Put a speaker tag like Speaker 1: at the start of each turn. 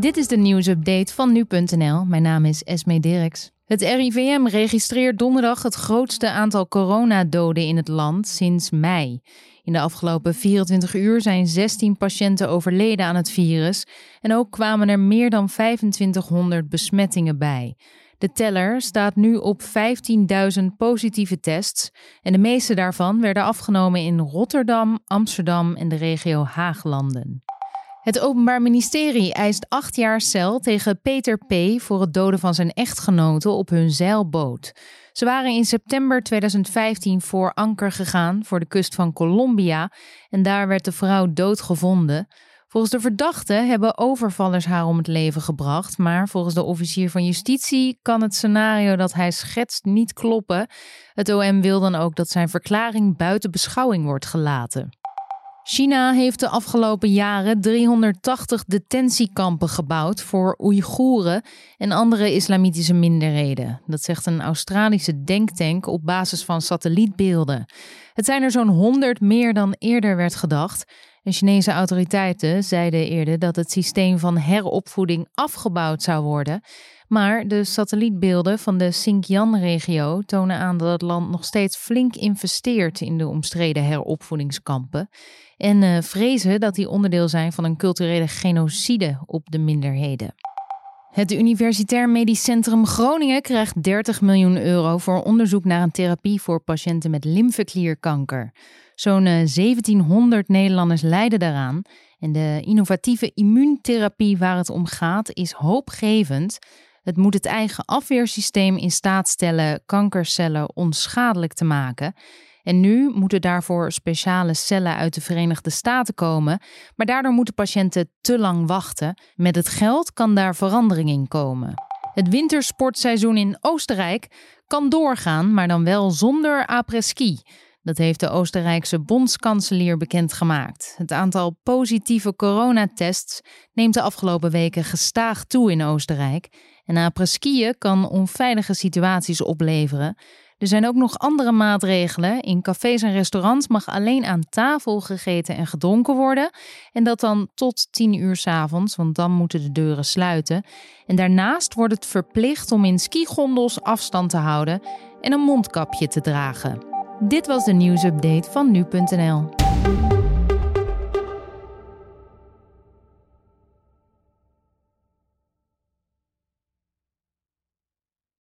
Speaker 1: Dit is de nieuwsupdate van nu.nl. Mijn naam is Esme Dirks. Het RIVM registreert donderdag het grootste aantal coronadoden in het land sinds mei. In de afgelopen 24 uur zijn 16 patiënten overleden aan het virus en ook kwamen er meer dan 2500 besmettingen bij. De teller staat nu op 15.000 positieve tests en de meeste daarvan werden afgenomen in Rotterdam, Amsterdam en de regio Haaglanden. Het Openbaar Ministerie eist acht jaar cel tegen Peter P. voor het doden van zijn echtgenote op hun zeilboot. Ze waren in september 2015 voor anker gegaan voor de kust van Colombia en daar werd de vrouw doodgevonden. Volgens de verdachte hebben overvallers haar om het leven gebracht, maar volgens de officier van justitie kan het scenario dat hij schetst niet kloppen. Het OM wil dan ook dat zijn verklaring buiten beschouwing wordt gelaten. China heeft de afgelopen jaren 380 detentiekampen gebouwd voor Oeigoeren en andere islamitische minderheden. Dat zegt een Australische denktank op basis van satellietbeelden. Het zijn er zo'n 100 meer dan eerder werd gedacht. En Chinese autoriteiten zeiden eerder dat het systeem van heropvoeding afgebouwd zou worden. Maar de satellietbeelden van de Xinjiang-regio tonen aan dat het land nog steeds flink investeert in de omstreden heropvoedingskampen. En uh, vrezen dat die onderdeel zijn van een culturele genocide op de minderheden. Het Universitair Medisch Centrum Groningen krijgt 30 miljoen euro voor onderzoek naar een therapie voor patiënten met lymfeklierkanker. Zo'n 1700 Nederlanders lijden daaraan. En de innovatieve immuuntherapie waar het om gaat is hoopgevend. Het moet het eigen afweersysteem in staat stellen kankercellen onschadelijk te maken. En nu moeten daarvoor speciale cellen uit de Verenigde Staten komen, maar daardoor moeten patiënten te lang wachten. Met het geld kan daar verandering in komen. Het wintersportseizoen in Oostenrijk kan doorgaan, maar dan wel zonder après-ski. Dat heeft de Oostenrijkse bondskanselier bekendgemaakt. Het aantal positieve coronatests neemt de afgelopen weken gestaag toe in Oostenrijk. En après-skiën kan onveilige situaties opleveren. Er zijn ook nog andere maatregelen. In cafés en restaurants mag alleen aan tafel gegeten en gedronken worden. En dat dan tot 10 uur s avonds, want dan moeten de deuren sluiten. En daarnaast wordt het verplicht om in skigondels afstand te houden en een mondkapje te dragen. Dit was de nieuwsupdate van nu.nl.